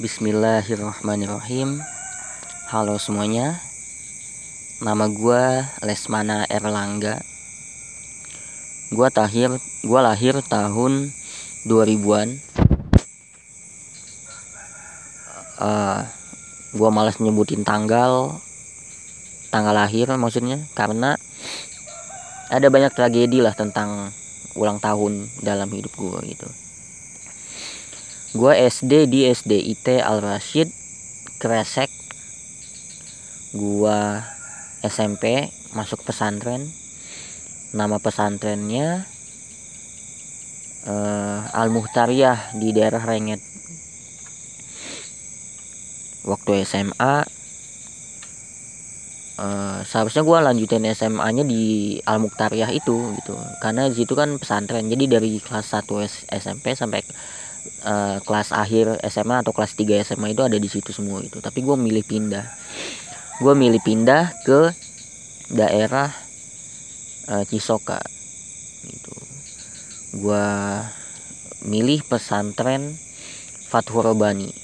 Bismillahirrahmanirrahim. Halo semuanya. Nama gue Lesmana Erlangga. Gue tahir Gue lahir tahun 2000-an uh, Gue malas nyebutin tanggal Tanggal lahir maksudnya Karena Ada banyak tragedi lah tentang Ulang tahun dalam hidup gue gitu gue SD di SDIT Al Rashid Kresek. Gue SMP masuk pesantren. Nama pesantrennya uh, Al Muhtariyah di daerah Renget. Waktu SMA uh, eh, seharusnya gue lanjutin SMA nya di Al Muhtariyah itu gitu. Karena di situ kan pesantren. Jadi dari kelas 1 SMP sampai uh, kelas akhir SMA atau kelas 3 SMA itu ada di situ semua itu. Tapi gue milih pindah. Gue milih pindah ke daerah uh, Cisoka. Gitu. Gue milih pesantren Fathur Bani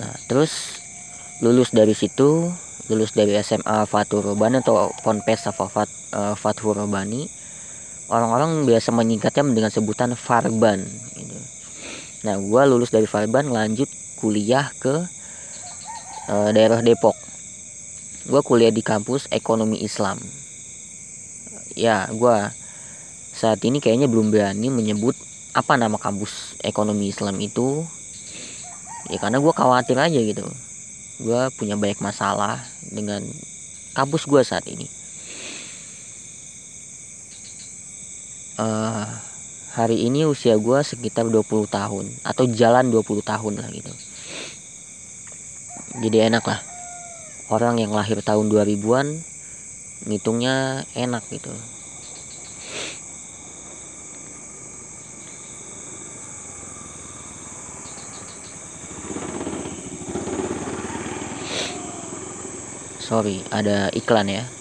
nah terus lulus dari situ lulus dari SMA Fathur Bani atau Ponpes Fat, uh, Bani orang-orang biasa menyingkatnya dengan sebutan Farban gitu. nah gue lulus dari Farban lanjut kuliah ke e, daerah Depok. Gue kuliah di kampus ekonomi Islam. Ya gue saat ini kayaknya belum berani menyebut apa nama kampus ekonomi Islam itu. Ya karena gue khawatir aja gitu. Gue punya banyak masalah dengan kampus gue saat ini uh, hari ini usia gue sekitar 20 tahun atau jalan 20 tahun lah gitu. Jadi enak lah. Orang yang lahir tahun 2000-an ngitungnya enak gitu. Sorry ada iklan ya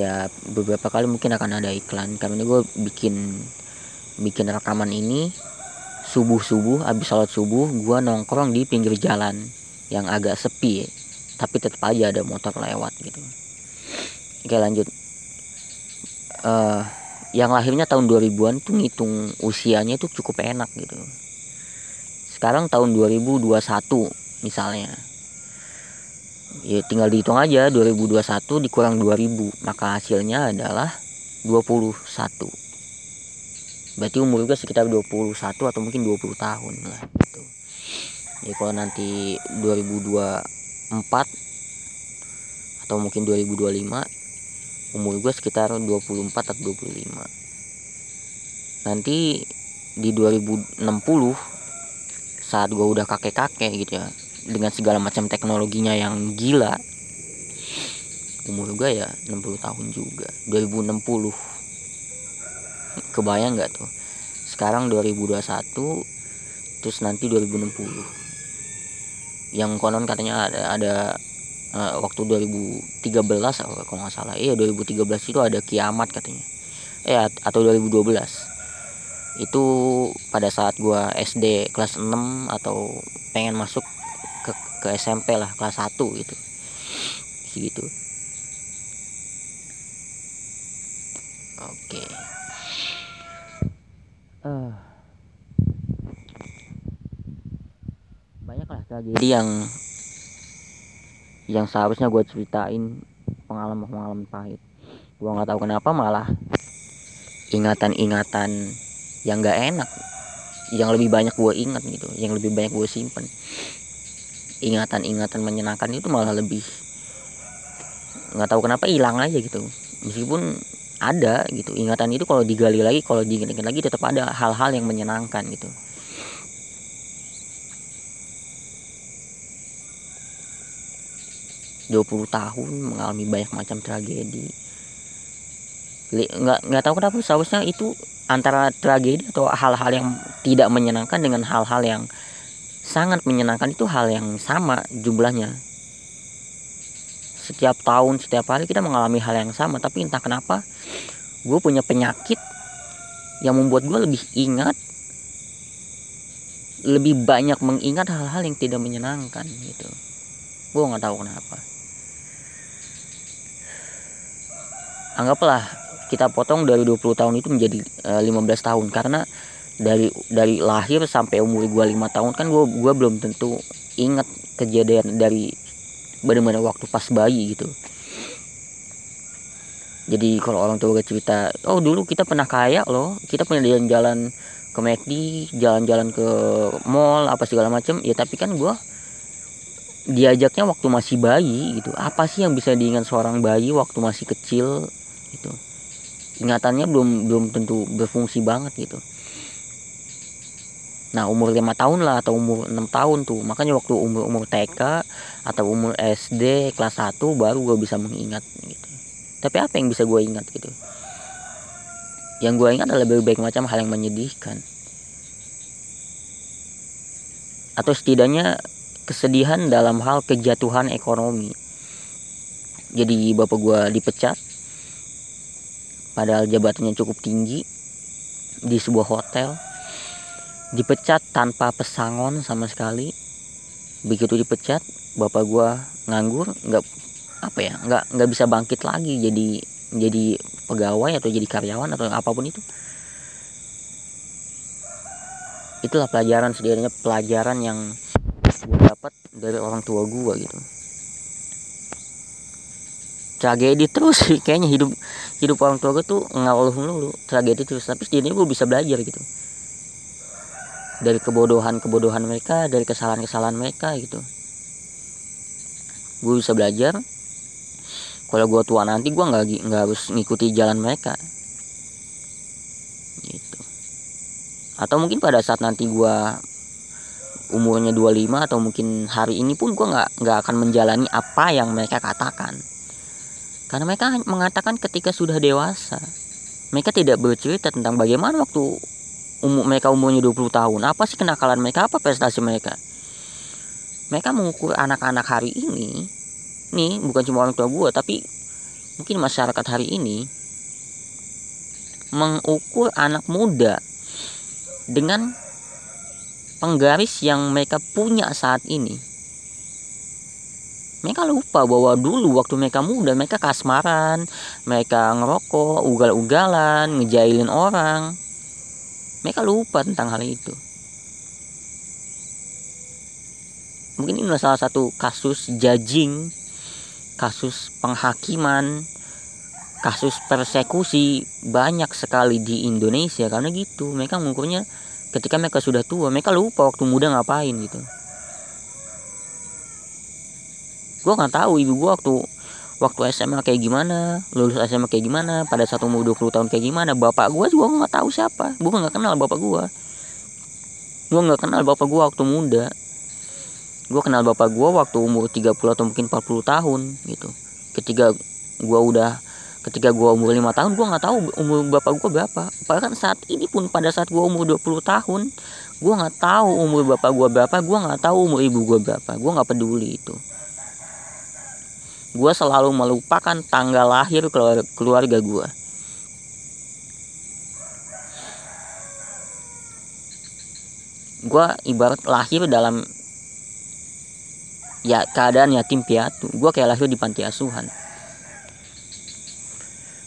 setiap beberapa kali mungkin akan ada iklan. Karena gue bikin bikin rekaman ini subuh subuh abis sholat subuh gue nongkrong di pinggir jalan yang agak sepi tapi tetap aja ada motor lewat gitu. Oke lanjut. Uh, yang lahirnya tahun 2000-an tuh ngitung usianya itu cukup enak gitu. Sekarang tahun 2021 misalnya ya tinggal dihitung aja 2021 dikurang 2000 maka hasilnya adalah 21 berarti umur gue sekitar 21 atau mungkin 20 tahun lah gitu. Ya kalau nanti 2024 atau mungkin 2025 umur gue sekitar 24 atau 25 nanti di 2060 saat gue udah kakek-kakek gitu ya dengan segala macam teknologinya yang gila umur gue ya 60 tahun juga. 2060 kebayang nggak tuh? Sekarang 2021 terus nanti 2060 yang konon katanya ada ada uh, waktu 2013 kalau nggak salah. Iya 2013 itu ada kiamat katanya. Eh atau 2012 itu pada saat gua SD kelas 6 atau pengen masuk ke SMP lah kelas 1 gitu. Segitu oke. Uh, banyak lah tragedi yang yang seharusnya gue ceritain pengalaman-pengalaman pahit. Gue nggak tahu kenapa malah ingatan-ingatan yang gak enak yang lebih banyak gue ingat gitu yang lebih banyak gue simpen ingatan-ingatan menyenangkan itu malah lebih nggak tahu kenapa hilang aja gitu. Meskipun ada gitu ingatan itu kalau digali lagi kalau diingat lagi tetap ada hal-hal yang menyenangkan gitu. Dua puluh tahun mengalami banyak macam tragedi. Nggak nggak tahu kenapa seharusnya itu antara tragedi atau hal-hal yang tidak menyenangkan dengan hal-hal yang sangat menyenangkan. Itu hal yang sama jumlahnya. Setiap tahun setiap hari kita mengalami hal yang sama. Tapi entah kenapa gue punya penyakit yang membuat gue lebih ingat lebih banyak mengingat hal-hal yang tidak menyenangkan gitu. Gue nggak tahu kenapa. Anggaplah kita potong dari 20 tahun itu menjadi uh, eh, 15 tahun. Karena dari dari lahir sampai umur gue lima tahun kan gue gue belum tentu ingat kejadian dari benar-benar waktu pas bayi gitu. Jadi kalau orang tua gue cerita oh dulu kita pernah kaya loh kita pernah jalan-jalan ke McD jalan-jalan ke mall apa segala macam ya tapi kan gue diajaknya waktu masih bayi gitu. Apa sih yang bisa diingat seorang bayi waktu masih kecil gitu? Ingatannya belum belum tentu berfungsi banget gitu Nah umur lima tahun lah atau umur enam tahun tuh. Makanya waktu umur umur TK atau umur SD kelas 1 baru gue bisa mengingat gitu. Tapi apa yang bisa gue ingat gitu? Yang gue ingat adalah berbagai macam hal yang menyedihkan. Atau setidaknya kesedihan dalam hal kejatuhan ekonomi. Jadi bapak gue dipecat Padahal jabatannya cukup tinggi Di sebuah hotel dipecat tanpa pesangon sama sekali. Begitu dipecat bapak gua nganggur nggak apa ya nggak nggak bisa bangkit lagi. Jadi jadi pegawai atau jadi karyawan atau apa pun itu. Itulah pelajaran sebenarnya pelajaran yang gue dapat dari orang tua gue gitu. Tragedi terus sih kayaknya hidup hidup orang tua gue tuh ngeluh lu tragedi terus tapi setidaknya gue bisa belajar gitu dari kebodohan-kebodohan mereka dari kesalahan-kesalahan mereka gitu. Gue bisa belajar. Kalau gue tua nanti gue nggak nggak harus ngikuti jalan mereka. Gitu. Atau mungkin pada saat nanti gue umurnya 25 atau mungkin hari ini pun gue nggak nggak akan menjalani apa yang mereka katakan. Karena mereka mengatakan ketika sudah dewasa. Mereka tidak bercerita tentang bagaimana waktu umur mereka umurnya 20 tahun. Apa sih kenakalan mereka? Apa prestasi mereka? Mereka mengukur anak-anak hari ini. Nih bukan cuma orang tua gue tapi mungkin masyarakat hari ini mengukur anak muda dengan penggaris yang mereka punya saat ini. Mereka lupa bahwa dulu waktu mereka muda mereka kasmaran mereka ngerokok ugal-ugalan ngejailin orang mereka lupa tentang hal itu. Mungkin ini salah satu kasus judging kasus penghakiman kasus persekusi banyak sekali di Indonesia. Karena gitu mereka mengukurnya ketika mereka sudah tua. Mereka lupa waktu muda ngapain gitu. Gue nggak tahu ibu gue waktu waktu SMA kayak gimana lulus SMA kayak gimana pada saat umur 20 tahun kayak gimana bapak gue juga nggak tahu siapa. Gue nggak kenal bapak gue gue nggak kenal bapak gue waktu muda. Gue kenal bapak gue waktu umur 30 atau mungkin 40 tahun gitu. Ketika gue udah ketika gue umur lima tahun gue nggak tahu umur bapak gue berapa. Bahkan saat ini pun pada saat gue umur 20 tahun gue nggak tahu umur bapak gue berapa gue nggak tahu umur ibu gue berapa. Gue nggak peduli itu gue selalu melupakan tanggal lahir keluarga gue gue ibarat lahir dalam ya keadaan yatim piatu. Gue kayak lahir di panti asuhan.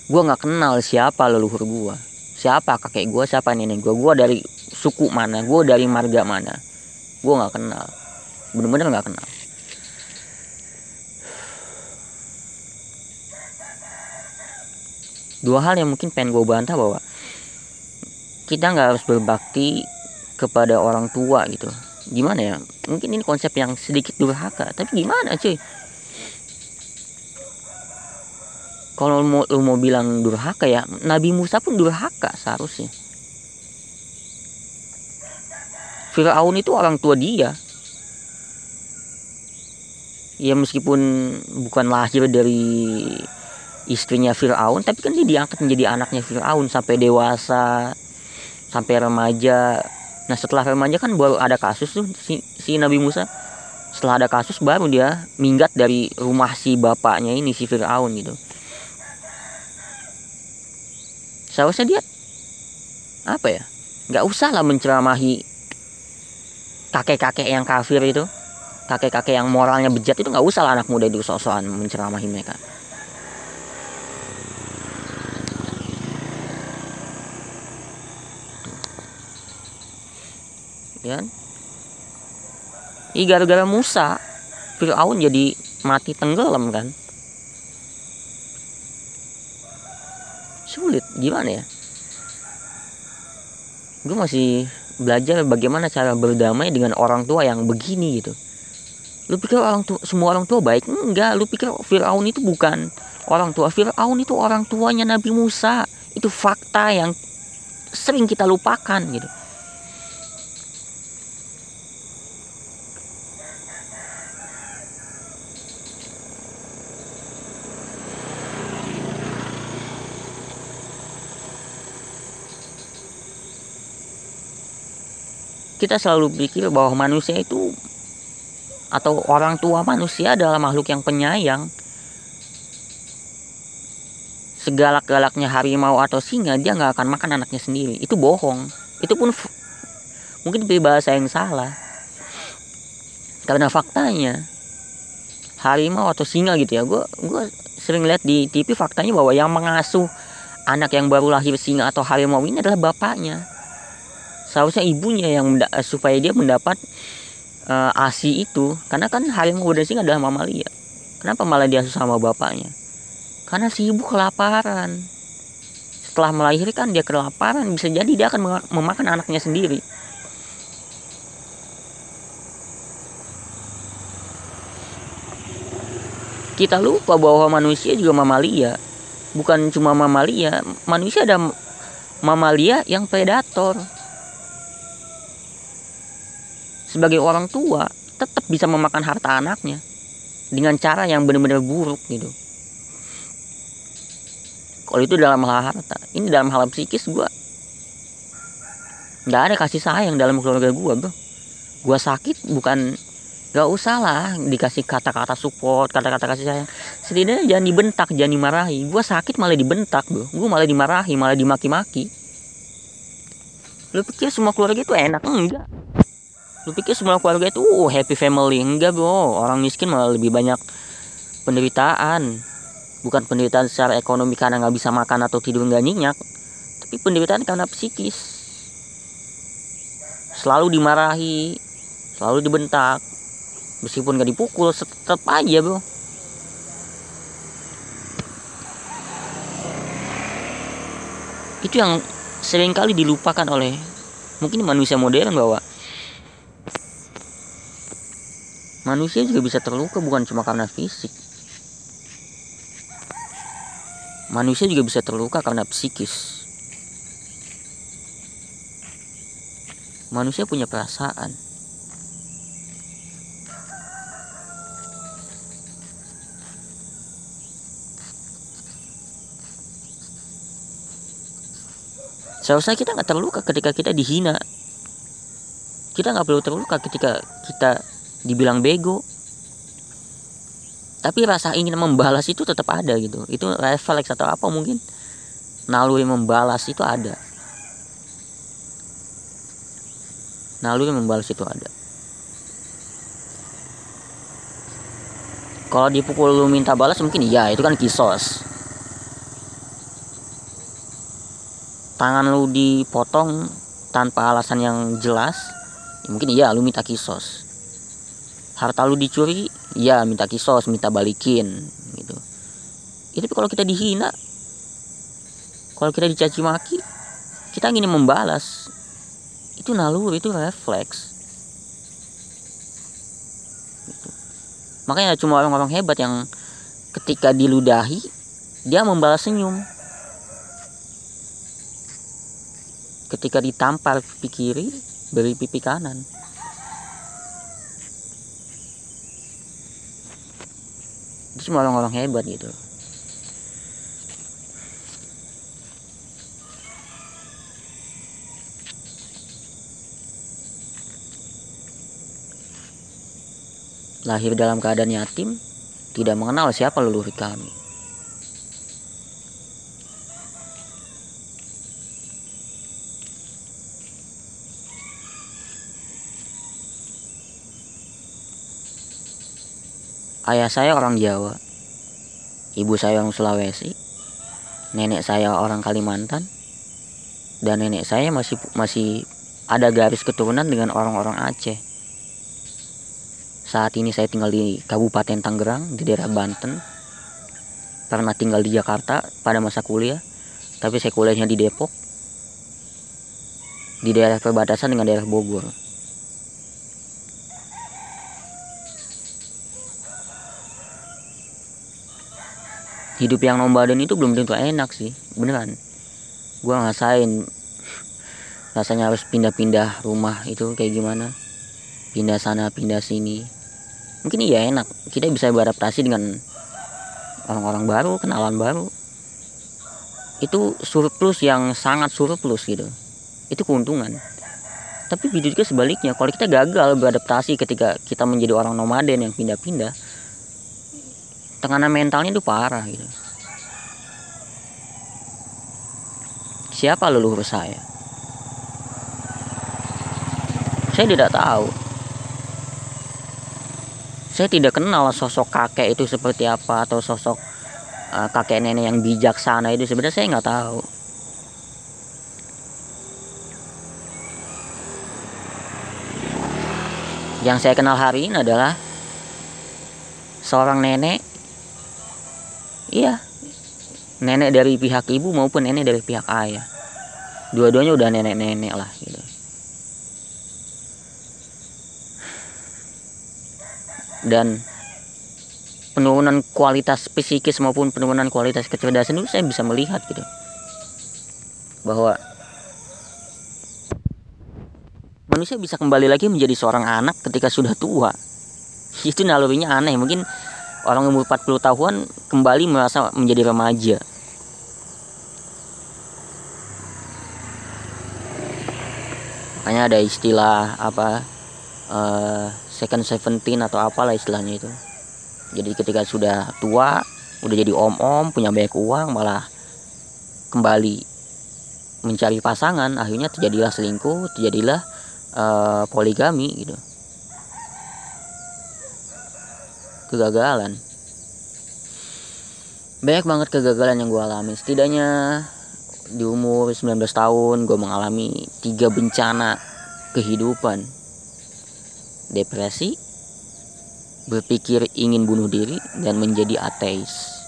Gue nggak kenal siapa leluhur gue siapa kakek gue siapa nenek gue gue dari suku mana? Gue dari marga mana? Gue nggak kenal. Bener-bener nggak kenal dua hal yang mungkin pengen gue bantah bahwa kita nggak harus berbakti kepada orang tua gitu. Gimana ya? Mungkin ini konsep yang sedikit durhaka tapi gimana cuy? Kalau mau lu mau bilang durhaka ya Nabi Musa pun durhaka seharusnya. Fir'aun itu orang tua dia. Ya meskipun bukan lahir dari istrinya Fir'aun tapi kan dia diangkat menjadi anaknya Fir'aun sampai dewasa sampai remaja. Nah setelah remaja kan baru ada kasus tuh si, si Nabi Musa. Setelah ada kasus baru dia minggat dari rumah si bapaknya ini si Fir'aun gitu. Seharusnya dia apa ya nggak usah lah menceramahi kakek-kakek yang kafir itu. Kakek-kakek yang moralnya bejat itu nggak usah lah anak muda itu sok-sokan menceramahi mereka ya Ih gara-gara Musa Fir'aun jadi mati tenggelam kan? Sulit gimana ya? Gue masih belajar bagaimana cara berdamai dengan orang tua yang begini gitu. Lu pikir orang tua semua orang tua baik? Enggak lu pikir Fir'aun itu bukan orang tua. Fir'aun itu orang tuanya Nabi Musa. Itu fakta yang sering kita lupakan gitu kita selalu pikir bahwa manusia itu atau orang tua manusia adalah makhluk yang penyayang. Segalak-galaknya harimau atau singa dia nggak akan makan anaknya sendiri. Itu bohong. Itu pun mungkin bahasa yang salah. Karena faktanya harimau atau singa gitu ya gue gue sering lihat di TV faktanya bahwa yang mengasuh anak yang baru lahir singa atau harimau ini adalah bapaknya seharusnya ibunya yang eh, supaya dia mendapat uh, asi itu. Karena kan harimau singa adalah mamalia. Kenapa malah dia sama bapaknya? Karena si ibu kelaparan. Setelah melahirkan dia kelaparan. Bisa jadi dia akan memakan anaknya sendiri. Kita lupa bahwa manusia juga mamalia. Bukan cuma mamalia manusia ada mamalia yang predator sebagai orang tua tetap bisa memakan harta anaknya dengan cara yang benar-benar buruk gitu. Kalau itu dalam hal harta ini dalam hal psikis gue nggak ada kasih sayang dalam keluarga gue bro gue sakit bukan gak usah lah dikasih kata-kata support kata-kata kasih sayang. Setidaknya jangan dibentak jangan dimarahi. Gue sakit malah dibentak bro. Gue malah dimarahi malah dimaki-maki. Lu pikir semua keluarga itu enak? Enggak lu pikir semua keluarga itu uh, happy family. Enggak bro. Orang miskin malah lebih banyak penderitaan. Bukan penderitaan secara ekonomi karena nggak bisa makan atau tidur nggak nyenyak tapi penderitaan karena psikis. Selalu dimarahi selalu dibentak. Meskipun gak dipukul tetap aja bro. Itu yang sering kali dilupakan oleh mungkin manusia modern bahwa manusia juga bisa terluka bukan cuma karena fisik. Manusia juga bisa terluka karena psikis. Manusia punya perasaan. Seharusnya kita nggak terluka ketika kita dihina. Kita nggak perlu terluka ketika kita dibilang bego. Tapi rasa ingin membalas itu tetap ada gitu. Itu refleks atau apa mungkin naluri membalas itu ada. Naluri membalas itu ada. Kalau dipukul lu minta balas mungkin iya itu kan kisos. Tangan lu dipotong tanpa alasan yang jelas ya mungkin iya lu minta kisos harta lu dicuri ya minta kisos minta balikin gitu. Itu ya, kalau kita dihina kalau kita dicaci maki kita ingin membalas itu naluri itu refleks. Gitu. makanya cuma orang-orang hebat yang ketika diludahi dia membalas senyum. Ketika ditampar pipi kiri beri pipi kanan itu cuma orang-orang hebat gitu. Lahir dalam keadaan yatim tidak mengenal siapa leluhur kami ayah saya orang Jawa. Ibu saya orang Sulawesi. Nenek saya orang Kalimantan. Dan nenek saya masih masih ada garis keturunan dengan orang-orang Aceh. Saat ini saya tinggal di Kabupaten Tangerang di daerah Banten. Pernah tinggal di Jakarta pada masa kuliah tapi saya kuliahnya di Depok. Di daerah perbatasan dengan daerah Bogor hidup yang nomaden itu belum tentu enak sih beneran. Gue ngasain rasanya harus pindah-pindah rumah itu kayak gimana. Pindah sana pindah sini. Mungkin iya enak. Kita bisa beradaptasi dengan orang-orang baru kenalan baru. Itu surplus yang sangat surplus gitu. Itu keuntungan. Tapi begitu juga sebaliknya kalau kita gagal beradaptasi ketika kita menjadi orang nomaden yang pindah-pindah tekanan mentalnya itu parah gitu. Siapa leluhur saya? Saya tidak tahu. Saya tidak kenal sosok kakek itu seperti apa atau sosok uh, kakek nenek yang bijaksana itu. Sebenarnya saya nggak tahu. Yang saya kenal hari ini adalah seorang nenek iya. Nenek dari pihak ibu maupun nenek dari pihak ayah. Dua-duanya udah nenek-nenek lah gitu. Dan penurunan kualitas psikis maupun penurunan kualitas kecerdasan itu saya bisa melihat gitu. Bahwa manusia bisa kembali lagi menjadi seorang anak ketika sudah tua. Itu nalurinya aneh. Mungkin orang umur 40 tahun kembali merasa menjadi remaja. Makanya ada istilah apa uh, second seventeen atau apalah istilahnya itu. Jadi ketika sudah tua udah jadi om-om punya banyak uang malah kembali mencari pasangan akhirnya terjadilah selingkuh terjadilah uh, poligami gitu kegagalan. Banyak banget kegagalan yang gue alami. Setidaknya di umur 19 tahun gue mengalami tiga bencana kehidupan. Depresi berpikir ingin bunuh diri dan menjadi ateis.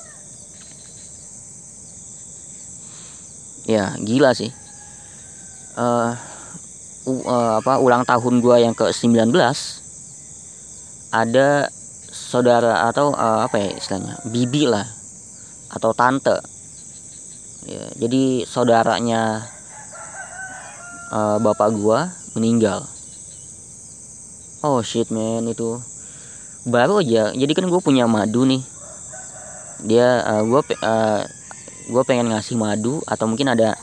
Ya gila sih. Uh, uh, apa ulang tahun gue yang ke 19 ada saudara atau uh, apa ya istilahnya bibi lah atau tante. Ya, jadi saudaranya uh, bapak gua meninggal. Oh shit man itu. Baru aja jadi kan gue punya madu nih. Dia uh, gue uh, gue pengen ngasih madu atau mungkin ada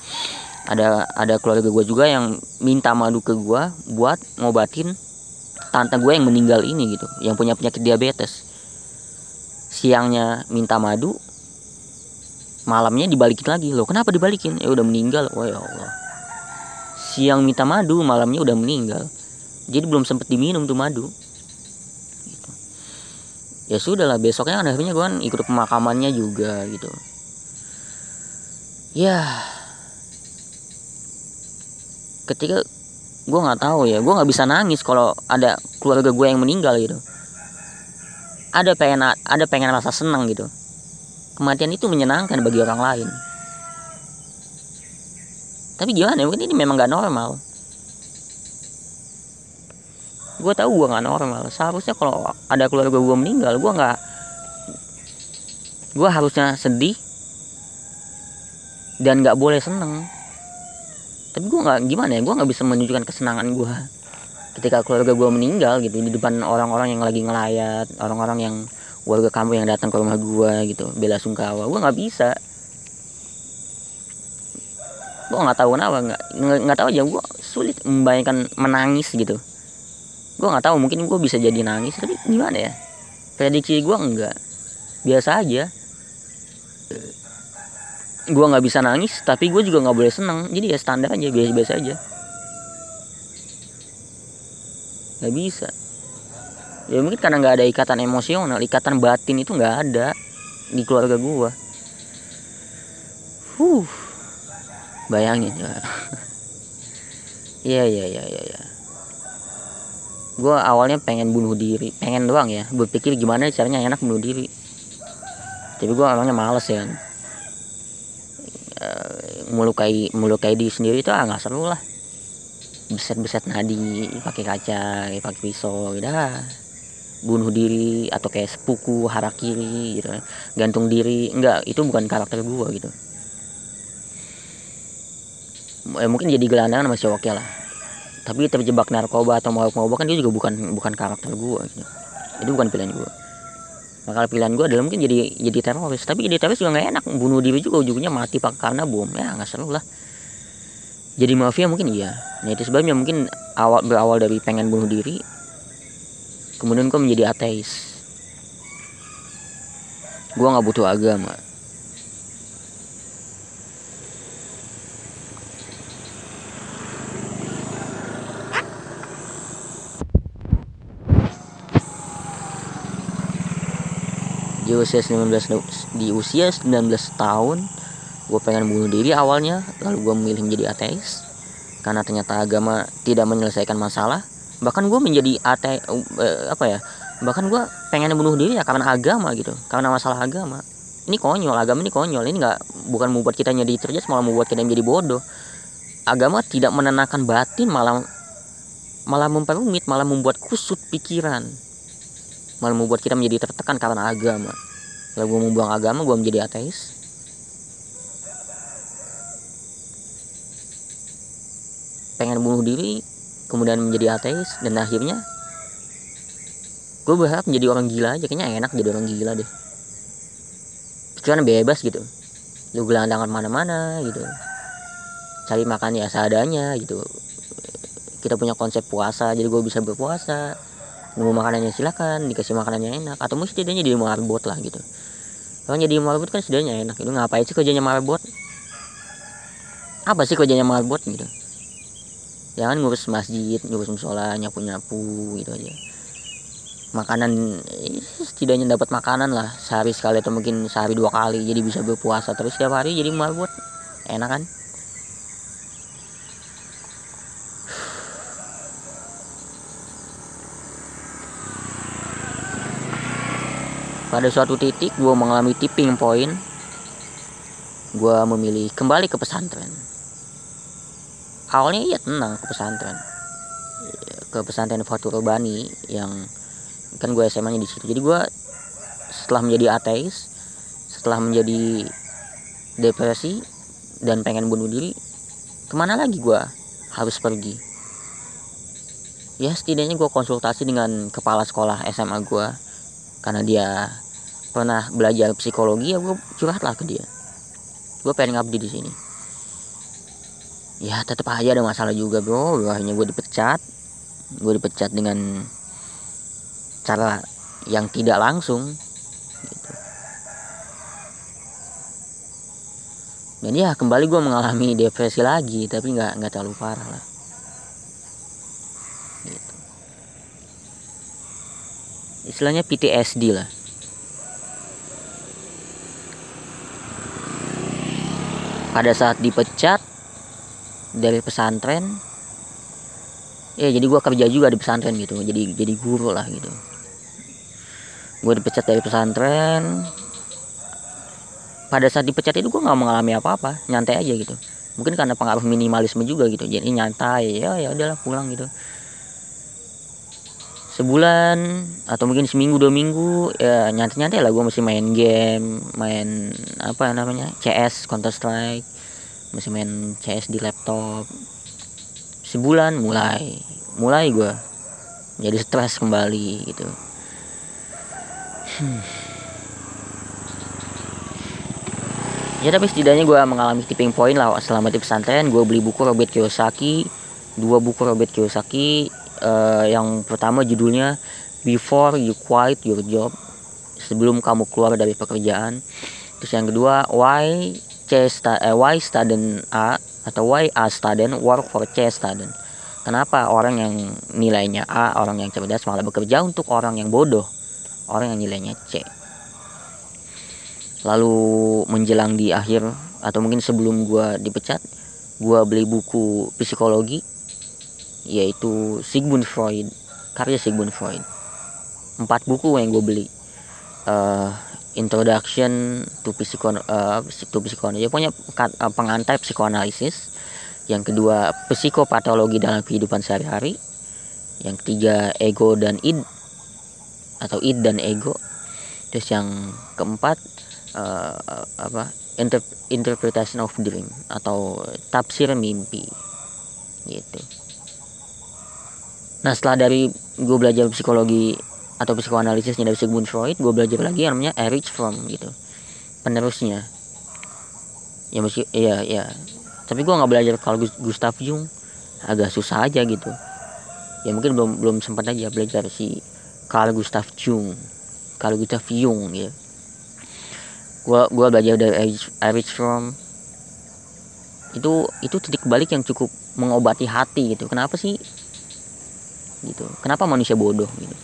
ada ada keluarga gue juga yang minta madu ke gue buat ngobatin tante gue yang meninggal ini gitu yang punya penyakit diabetes. Siangnya minta madu malamnya dibalikin lagi. Loh kenapa dibalikin? Ya udah meninggal. Oh ya Allah. Siang minta madu malamnya udah meninggal. Jadi belum sempet diminum tuh madu. Gitu. ya sudah lah besoknya kan akhirnya gue kan ikut pemakamannya juga gitu. Ya. Ketika gue nggak tahu ya gue nggak bisa nangis kalau ada keluarga gue yang meninggal gitu. Ada pengen ada pengen rasa senang gitu. Kematian itu menyenangkan bagi orang lain. Tapi gimana ya mungkin ini memang gak normal. Gue tahu gue gak normal. Seharusnya kalau ada keluarga gue meninggal gue nggak gue harusnya sedih dan nggak boleh seneng tapi gue nggak gimana ya gue nggak bisa menunjukkan kesenangan gue ketika keluarga gue meninggal gitu di depan orang-orang yang lagi ngelayat orang-orang yang warga kampung yang datang ke rumah gue gitu bela sungkawa gue nggak bisa. Gue nggak tahu kenapa nggak nggak tahu aja gue sulit membayangkan menangis gitu. Gue nggak tahu mungkin gue bisa jadi nangis tapi gimana ya? Prediksi gue enggak biasa aja gue nggak bisa nangis tapi gue juga nggak boleh seneng. Jadi ya standar aja biasa-biasa aja. Nggak bisa. Ya mungkin karena nggak ada ikatan emosional ikatan batin itu nggak ada di keluarga gue huh. Bayangin ya. Iya iya iya iya ya. gue awalnya pengen bunuh diri pengen doang ya. Berpikir gimana caranya enak bunuh diri. Tapi gue orangnya males ya melukai melukai diri sendiri itu ah nggak seru lah. Beset-beset nadi pakai kaca pakai pisau udah bunuh diri atau kayak sepuku harakiri gitu. Gantung diri enggak itu bukan karakter gue gitu. Eh, mungkin jadi gelandangan masih oke lah. Tapi terjebak narkoba atau mau mau kan dia juga bukan bukan karakter gue gitu. Itu bukan pilihan gue maka pilihan gue adalah mungkin jadi jadi teroris tapi jadi teroris juga nggak enak. Bunuh diri juga ujungnya mati pak karena bom. Ya nggak seru lah. Jadi mafia mungkin iya. Nah itu sebabnya mungkin awal berawal dari pengen bunuh diri kemudian gue menjadi ateis. Gue nggak butuh agama usia 19 di usia 19 tahun gue pengen bunuh diri awalnya lalu gue memilih menjadi ateis karena ternyata agama tidak menyelesaikan masalah. Bahkan gue menjadi ate uh, apa ya bahkan gue pengen bunuh diri ya karena agama gitu karena masalah agama. Ini konyol agama ini konyol ini nggak bukan membuat kita jadi cerdas malah membuat kita menjadi bodoh. Agama tidak menenangkan batin malah malah memperumit malah membuat kusut pikiran malah membuat kita menjadi tertekan karena agama lalu gue membuang agama gue menjadi ateis. Pengen bunuh diri kemudian menjadi ateis dan akhirnya gue berharap menjadi orang gila aja. Kayaknya enak jadi orang gila deh. Pikiran bebas gitu. Lu gelandangan mana-mana gitu. Cari makan ya seadanya gitu. Kita punya konsep puasa jadi gue bisa berpuasa. Nunggu makanannya silakan dikasih makanannya enak. Atau mungkin setidaknya jadi marbot lah gitu kalau jadi marbot kan setidaknya enak itu ngapain sih kerjanya marbot? Apa sih kerjanya marbot gitu? Jangan ngurus masjid ngurus musola nyapu nyapu gitu aja. Makanan eh, setidaknya dapat makanan lah. Sehari sekali atau mungkin sehari dua kali jadi bisa berpuasa terus setiap hari jadi marbot. Enak kan pada suatu titik gue mengalami tipping point. Gue memilih kembali ke pesantren. Awalnya iya tenang ke pesantren. Ke pesantren Fatur Bani yang kan gue SMA nya di situ. Jadi gue setelah menjadi ateis setelah menjadi depresi dan pengen bunuh diri ke mana lagi gue harus pergi? Ya setidaknya gue konsultasi dengan kepala sekolah SMA gue karena dia pernah belajar psikologi ya gue curhatlah ke dia. Gue pengen ngabdi di sini. Ya tetap aja ada masalah juga bro. Akhirnya gue dipecat. Gue dipecat dengan cara yang tidak langsung gitu. dan ya kembali gue mengalami depresi lagi tapi nggak nggak terlalu parah lah. Gitu. istilahnya PTSD lah pada saat dipecat dari pesantren ya jadi gue kerja juga di pesantren gitu. Jadi jadi guru lah gitu. Gue dipecat dari pesantren. Pada saat dipecat itu gue nggak mengalami apa-apa nyantai aja gitu. Mungkin karena pengaruh minimalisme juga gitu. Jadi nyantai ya ya udahlah pulang gitu sebulan atau mungkin seminggu dua minggu ya nyantai nyantai lah. Gue masih main game main apa namanya CS Counter Strike masih main CS di laptop. Sebulan mulai mulai gue jadi stres kembali gitu. Hmm. ya tapi setidaknya gue mengalami tipping point lah selama di pesantren. Gue beli buku Robert Kiyosaki dua buku Robert Kiyosaki uh, yang pertama judulnya Before You Quit Your Job sebelum kamu keluar dari pekerjaan. Terus yang kedua Why C uh, Why Student A atau Why A Student Work for C Student. Kenapa orang yang nilainya A orang yang cerdas malah bekerja untuk orang yang bodoh? Orang yang nilainya C. Lalu menjelang di akhir atau mungkin sebelum gue dipecat gue beli buku psikologi yaitu Sigmund Freud karya Sigmund Freud. Empat buku yang gue beli. Uh, Introduction to Psycho uh, to Psychoanalysis ya punya uh, pengantar psikoanalisis. Yang kedua psikopatologi dalam kehidupan sehari-hari. Yang ketiga ego dan id atau id dan ego. Terus yang keempat uh, apa inter interpretation of dream atau tafsir mimpi. Gitu nah setelah dari gue belajar psikologi atau psikoanalisisnya dari Sigmund Freud gue belajar lagi yang namanya Erich Fromm gitu. Penerusnya. Ya meski iya ya tapi gue nggak belajar kalau Gustav Jung. Agak susah aja gitu. Ya mungkin belum belum sempat aja belajar si Carl Gustav Jung. Carl Gustav Jung ya. Gua gua belajar dari Erich Fromm. Itu itu titik balik yang cukup mengobati hati gitu. Kenapa sih gitu. Kenapa manusia bodoh gitu?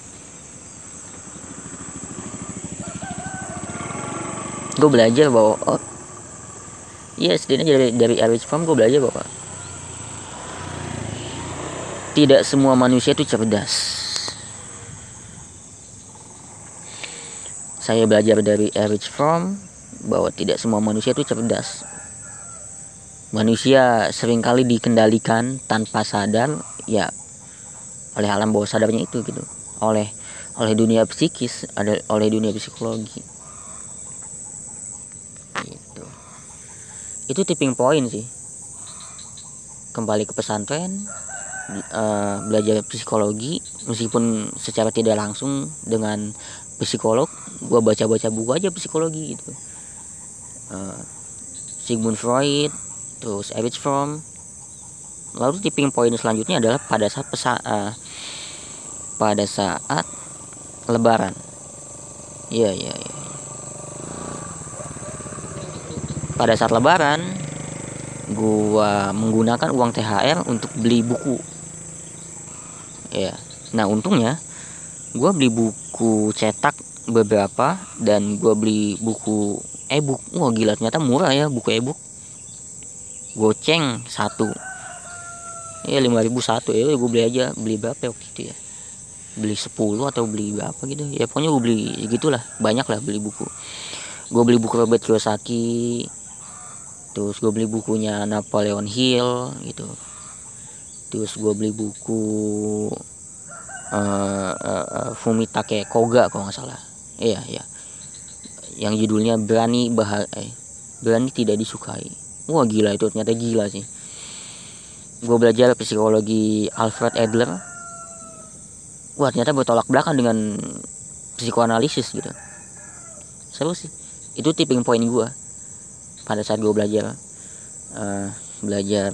Gue belajar bahwa oh, iya setidaknya dari dari Erich Fromm gue belajar bahwa tidak semua manusia itu cerdas. Saya belajar dari Erich Fromm bahwa tidak semua manusia itu cerdas. Manusia sering kali dikendalikan tanpa sadar ya oleh alam bawah sadarnya itu gitu. Oleh oleh dunia psikis ada oleh dunia psikologi. Itu tipping point sih. Kembali ke pesantren uh, belajar psikologi meskipun secara tidak langsung dengan psikolog gue baca baca buku aja psikologi gitu. Uh, Sigmund Freud terus Erich Fromm. Lalu tipping point selanjutnya adalah pada saat pesa, uh, pada saat lebaran. Iya iya iya. Pada saat lebaran gua menggunakan uang THR untuk beli buku. Ya nah untungnya gua beli buku cetak beberapa dan gua beli buku e-book. Wah gila ternyata murah ya buku e-book. Goceng satu. Ya lima ribu satu. Ya gue beli aja. Beli berapa waktu itu ya beli 10 atau beli berapa gitu. Ya pokoknya gue beli gitulah banyak lah beli buku. Gue beli buku Robert Kiyosaki terus gue beli bukunya Napoleon Hill gitu. Terus gue beli buku uh, uh, uh, Fumitake Koga kalau nggak salah. Iya iya. Yang judulnya berani bahar eh, berani tidak disukai. Wah gila itu. Ternyata gila sih. Gue belajar psikologi Alfred Adler wah ternyata bertolak belakang dengan psikoanalisis gitu. Seru sih. Itu tipping point gue pada saat gue belajar uh, belajar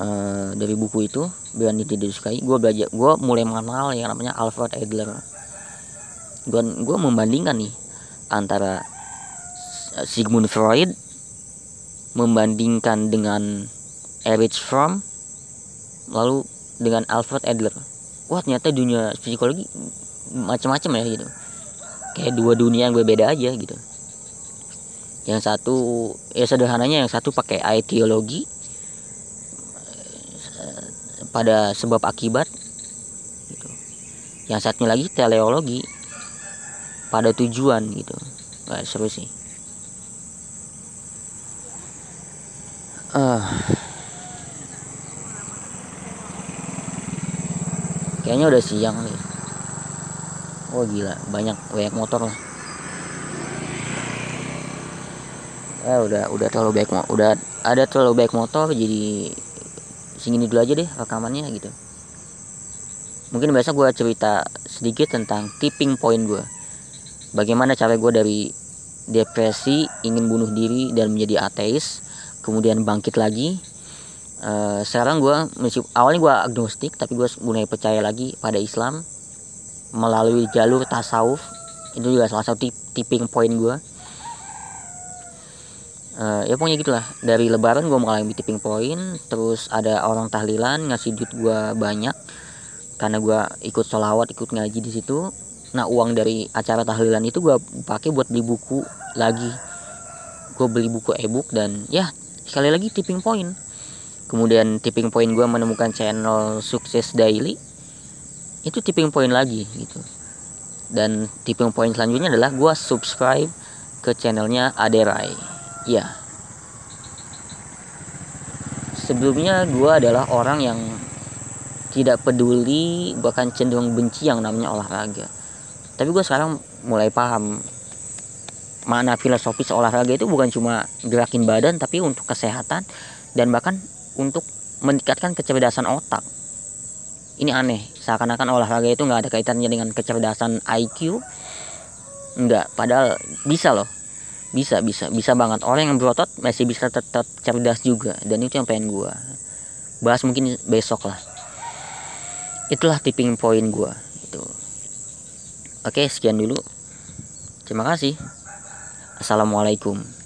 uh, dari buku itu berani tidak disukai gue belajar gue mulai mengenal yang namanya Alfred Adler. Gue gue membandingkan nih antara Sigmund Freud membandingkan dengan Erich Fromm lalu dengan Alfred Adler wah ternyata dunia psikologi macam-macam ya gitu kayak dua dunia yang berbeda aja gitu yang satu ya sederhananya yang satu pakai ideologi pada sebab akibat gitu. yang satunya lagi teleologi pada tujuan gitu Gak seru sih uh. Kayaknya udah siang nih. Oh gila. Banyak banyak motor lah. Ya udah udah terlalu baik udah ada terlalu baik motor jadi sini dulu aja deh rekamannya gitu. Mungkin biasa gue cerita sedikit tentang tipping point gue bagaimana cara gue dari depresi ingin bunuh diri dan menjadi ateis kemudian bangkit lagi uh, sekarang gue awalnya gue agnostik tapi gue mulai percaya lagi pada Islam melalui jalur tasawuf. Itu juga salah satu tipping point gue uh, ya pokoknya gitulah. Dari lebaran gue mengalami tipping point terus ada orang tahlilan ngasih duit gue banyak karena gue ikut sholawat ikut ngaji di situ. Nah uang dari acara tahlilan itu gue pakai buat beli buku lagi. Gue beli buku ebook dan ya sekali lagi tipping point kemudian tipping point gue menemukan channel sukses daily. Itu tipping point lagi gitu. Dan tipping point selanjutnya adalah gue subscribe ke channelnya Aderai. Ya sebelumnya gue adalah orang yang tidak peduli bahkan cenderung benci yang namanya olahraga. Tapi gue sekarang mulai paham mana filosofis olahraga itu bukan cuma gerakin badan tapi untuk kesehatan dan bahkan untuk meningkatkan kecerdasan otak. Ini aneh seakan-akan olahraga itu nggak ada kaitannya dengan kecerdasan IQ enggak padahal bisa loh. Bisa bisa bisa banget. Orang yang berotot masih bisa tetap cerdas juga dan itu yang pengen gue bahas mungkin besok lah. Itulah tipping point gue itu. Oke sekian dulu. Terima kasih. Assalamualaikum